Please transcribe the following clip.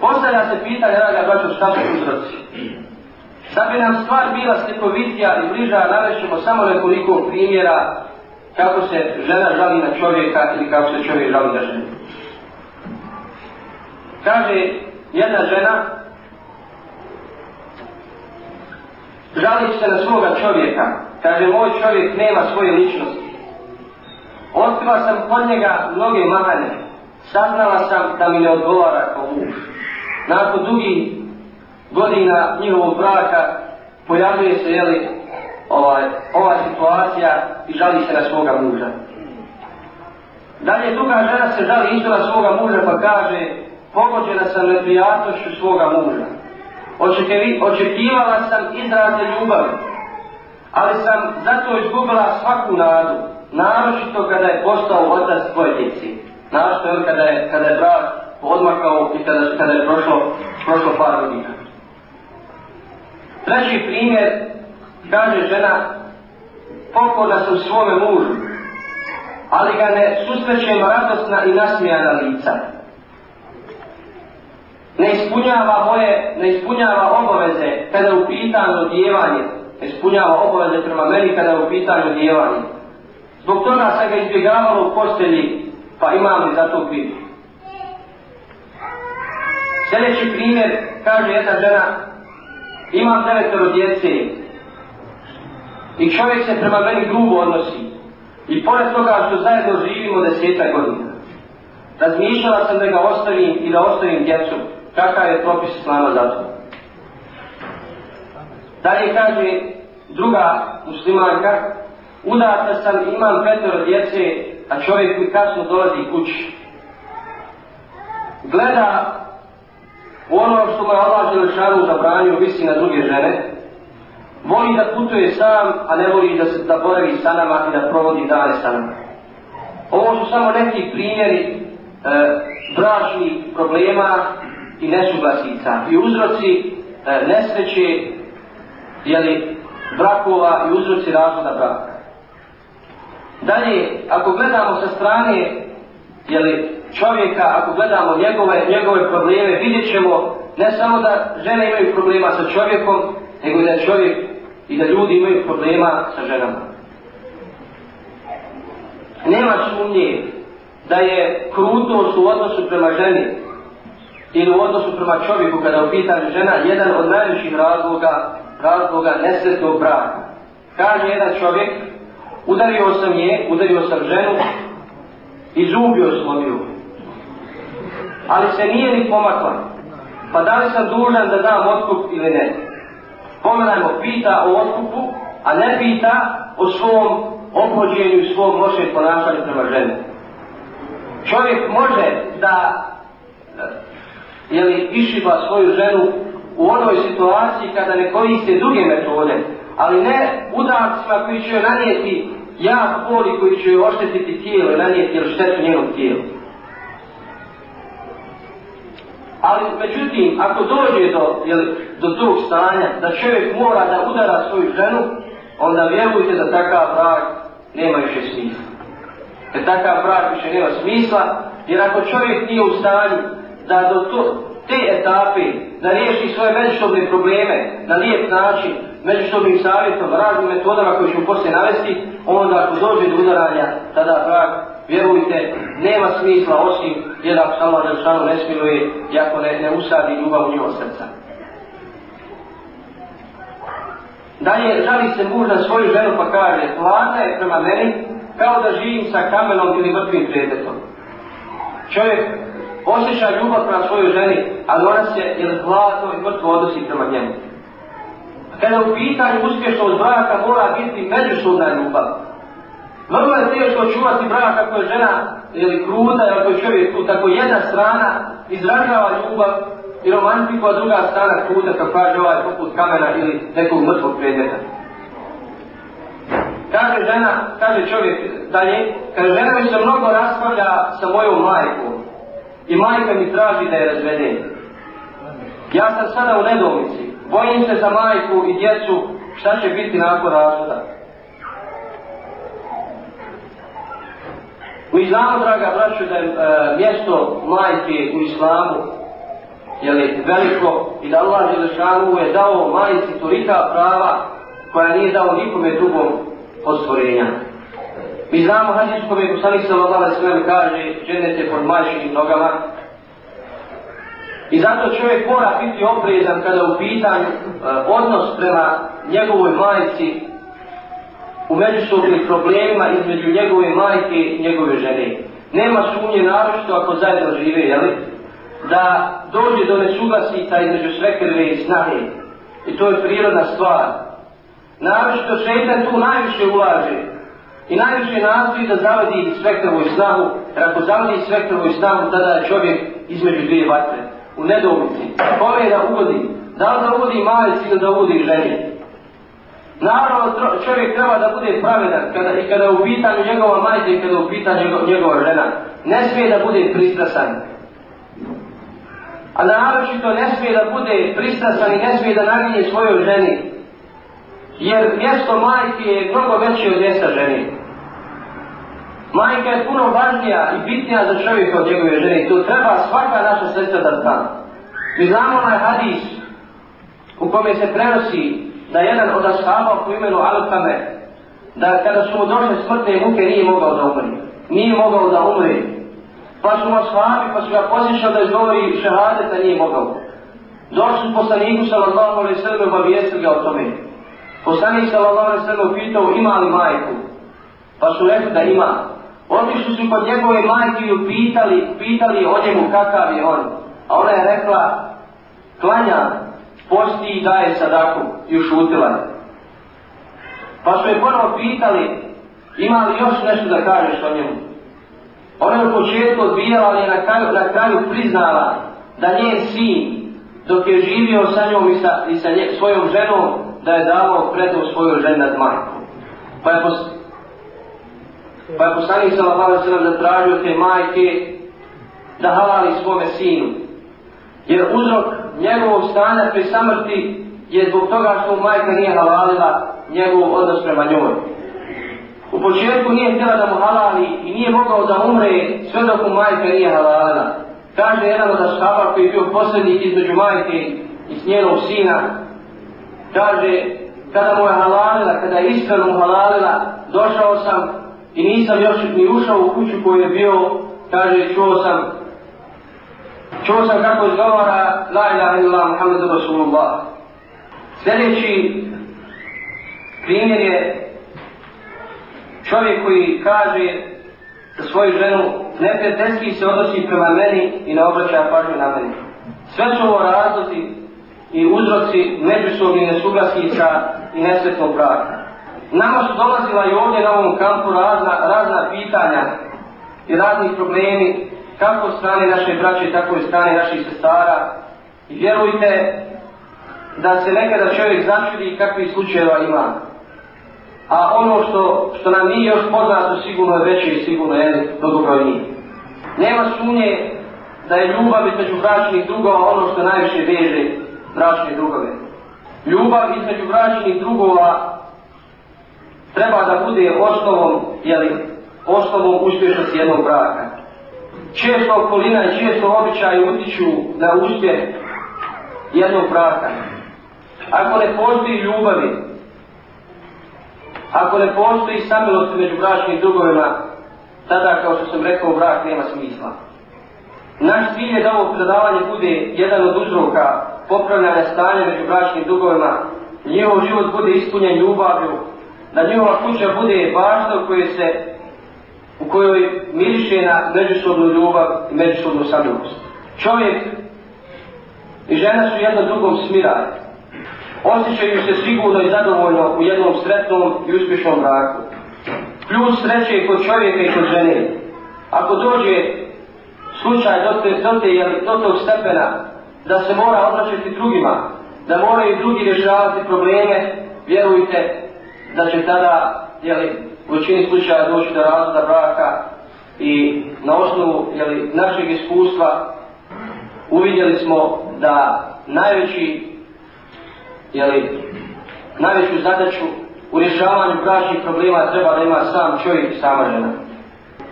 Postavlja se pitanje, draga braćo, šta su uzroci? Da bi nam stvar bila slikovitija i bliža, navešćemo samo nekoliko primjera kako se žena žali na čovjeka ili kako se čovjek žali na ženu. Kaže jedna žena, žali se na svoga čovjeka, kaže moj čovjek nema svoje ličnosti. Otkriva sam pod njega mnoge mahanje, saznala sam da mi ne odgovara kao muž nakon dugi godina njihovog braka pojavljuje se jeli, ovaj, ova situacija i žali se na svoga muža. Dalje druga žena se žali isto na svoga muža pa kaže pogođena sam neprijatnošću svoga muža. Očekivi, očekivala sam izrade ljubavi, ali sam zato izgubila svaku nadu, naročito kada je postao otac svoje djeci. Naročito kada je, kada je brak odmakao i kada, kada je prošlo, prošlo par godina. Treći primjer, kaže žena, pokona sam svome mužu, ali ga ne susrećem radosna i nasmijana lica. Ne ispunjava moje, ne ispunjava obaveze kada je u pitanju odjevanje, ne ispunjava obaveze prema meni kada je u pitanju odjevanje. Zbog toga se ga izbjegavalo u postelji, pa imam li za to pitanje. Sljedeći primjer, kaže jedna žena, imam devetoro djece i čovjek se prema meni grubo odnosi. I pored toga što zajedno živimo deseta godina, razmišljala sam da ga ostavim i da ostavim djecu, kakav je propis s nama za to. Dalje kaže druga muslimanka, udata sam, imam petoro djece, a čovjek mi kasno dolazi kući. Gleda U ono što mu je Allah Želešanu zabranio visi na druge žene, voli da putuje sam, a ne voli da se da boravi sa nama i da provodi dane sa nama. Ovo su samo neki primjeri e, bračnih problema i nesuglasica i uzroci e, nesreće jeli, brakova i uzroci razvoda braka. Dalje, ako gledamo sa strane jeli, čovjeka, ako gledamo njegove, njegove probleme, vidjet ćemo ne samo da žene imaju problema sa čovjekom, nego da čovjek i da ljudi imaju problema sa ženama. Nema sumnje da je krutost u odnosu prema ženi ili u odnosu prema čovjeku kada u pitanju žena jedan od najvećih razloga, razloga nesretnog braka. Kaže jedan čovjek, udario sam je, udario sam ženu i zubio slomio ali se nije ni pomakla. Pa da li sam dužan da dam otkup ili ne? Pogledajmo, pita o otkupu, a ne pita o svom opođenju, svom lošem ponašanju prema žene. Čovjek može da eh, je li išiba svoju ženu u onoj situaciji kada ne koriste druge metode, ali ne udarcima koji će joj nanijeti jak boli koji će joj oštetiti tijelo i nanijeti ili štetu njenog tijela. Ali međutim, ako dođe do, jel, do tog stanja, da čovjek mora da udara svoju ženu, onda vjerujte da takav brak nema više smisla. Jer takav brak više nema smisla, jer ako čovjek nije u stanju da do to, te etape, da riješi svoje međusobne probleme na lijep način, međusobnim savjetom, raznim metodama koje ćemo poslije navesti, onda ako dođe do udaranja, tada brak vjerujte, nema smisla osim jedan psalma Đelšanu ne smiluje, jako ne, ne usadi ljubav u njivo srca. Dalje, žali se muž na svoju ženu pa kaže, plata je prema meni kao da živim sa kamenom ili mrtvim predetom. Čovjek osjeća ljubav prema svojoj ženi, ali ona se je zlato i mrtvo odnosi prema njemu. A kada u pitanju uspješnost braka mora biti međusobna ljubav, Vrlo je teško čuvati brak ako je žena ili kruda, jer ako je čovjek tu, tako jedna strana izražava ljubav i romantiku, a druga strana kruda, kako kaže ovaj poput kamera ili nekog mrtvog predmeta. Kaže žena, kaže čovjek dalje, kaže žena mi se mnogo raspavlja sa mojom majkom i majka mi traži da je razvedem. Ja sam sada u nedomici, bojim se za majku i djecu šta će biti nakon razvoda. Mi znamo, draga braću, da je e, mjesto majke u islamu jeli, veliko i da Allah Želešanu je dao majci tolika prava koja nije dao nikome drugom od stvorenja. Mi znamo hadisu kome je Kusani Salazar Islam kaže ženete pod majčinim nogama. I zato čovjek mora biti oprezan kada u pitanju e, odnos prema njegovoj majci u međusobnim problemima između njegove majke i njegove žene. Nema sumnje naročito ako zajedno žive, jeli? Da dođe do nesuglasica između svekrve i snage. I to je prirodna stvar. Naročito šeitan tu najviše ulaže. I najviše nastoji da zavadi svekrvu i snagu. Jer ako zavadi svekrvu i snagu, tada je čovjek između dvije vatre. U nedovici. Kome je da uvodi? Da li da uvodi malec ili da uvodi ženje? Narod čovjek treba da bude pravedan kada, i kada je u pitanju njegova majka i kada je u pitanju njegov, njegova žena. Ne smije da bude pristrasan. A naročito ne smije da bude pristrasan i ne smije da naginje svojoj ženi. Jer mjesto majke je mnogo veće od mjesta ženi. Majka je puno važnija i bitnija za čovjeka od njegove žene. To treba svaka naša sestra da zna. Mi znamo na hadis u kome se prenosi da jedan od ashaba po imenu Alkame, da kada su mu došle smrtne muke nije mogao da umri. Nije mogao da umri. Pa su mu ashabi, pa su ga pa posjećao da izgovori šehadeta, nije mogao. Došli su poslaniku sallallahu alaihi sallam, pa bi jesli ga o tome. Poslanik sallallahu alaihi sallam pitao ima li majku? Pa su rekli da ima. Otišli su kod njegove majke i pitali, pitali o njemu kakav je on. A ona je rekla, klanja, posti i daje sadaku i ušutila je. Pa su je ponovo pitali, ima li još nešto da kažeš o njemu? Ona je u početku odbijala, ali je na kraju, na kraju priznala da nije sin, dok je živio sa njom i sa, i sa nje, svojom ženom, da je davao predom svoju ženu nad majkom. Pa je, pos... pa je poslanik sa Lapave Srem zatražio te majke da halali svome sinu. Jer uzrok njegovog stanja pri samrti je zbog toga što mu majka nije halalila njegov odnos prema njoj. U početku nije htjela da mu halali i nije mogao da umre sve dok mu majka nije halalila. Kaže jedan od ashaba koji je bio posljednji između majke i s njenog sina, kaže kada mu je halalila, kada je iskreno mu halalila, došao sam i nisam još ni ušao u kuću koju je bio, kaže čuo sam Čuo sam kako izgovara La ilaha illallah Muhammed Rasulullah. Sljedeći primjer je čovjek koji kaže za svoju ženu neprijateljski se odnosi prema meni i ne obraća pažnju na meni. Sve su ovo razlozi i uzroci međusobni nesuglasnica i nesretnog braka. Nama su dolazila i ovdje na ovom kampu razna, razna pitanja i razni problemi kako strane naše braće, tako i strane naših sestara. I vjerujte da se nekada čovjek začudi kakvi slučajeva ima. A ono što, što nam nije još poznato sigurno je veće i sigurno je to dobro i nije. Nema sumnje da je ljubav između bračnih drugova ono što najviše veže bračne drugove. Ljubav između bračnih drugova treba da bude osnovom, jeli, osnovom uspješnosti jednog braka čije su okolina i čije su običaje utiču na uspjeh jednog braka. Ako ne postoji ljubavi, ako ne postoji samilost među bračnim drugovima, tada, kao što sam rekao, brak nema smisla. Naš cilj je da ovo predavanje bude jedan od uzroka popravljanja stanja među bračnim drugovima, njihov život bude ispunjen ljubavlju, da njihova kuća bude bašta u kojoj se u kojoj miliše na međusobnu ljubav i međusobnu samilost. Čovjek i žena su jedno drugom smirali. Osjećaju se sigurno i zadovoljno u jednom sretnom i uspješnom braku. Ključ sreće je kod čovjeka i kod žene. Ako dođe slučaj do te, do te, do tog stepena da se mora obraćati drugima, da moraju drugi rješavati probleme, vjerujte da će tada jeli, u većini slučaja doći do razloda braka i na osnovu jeli, našeg iskustva uvidjeli smo da najveći jeli, najveću zadaću u rješavanju bračnih problema treba da ima sam čovjek i sama žena.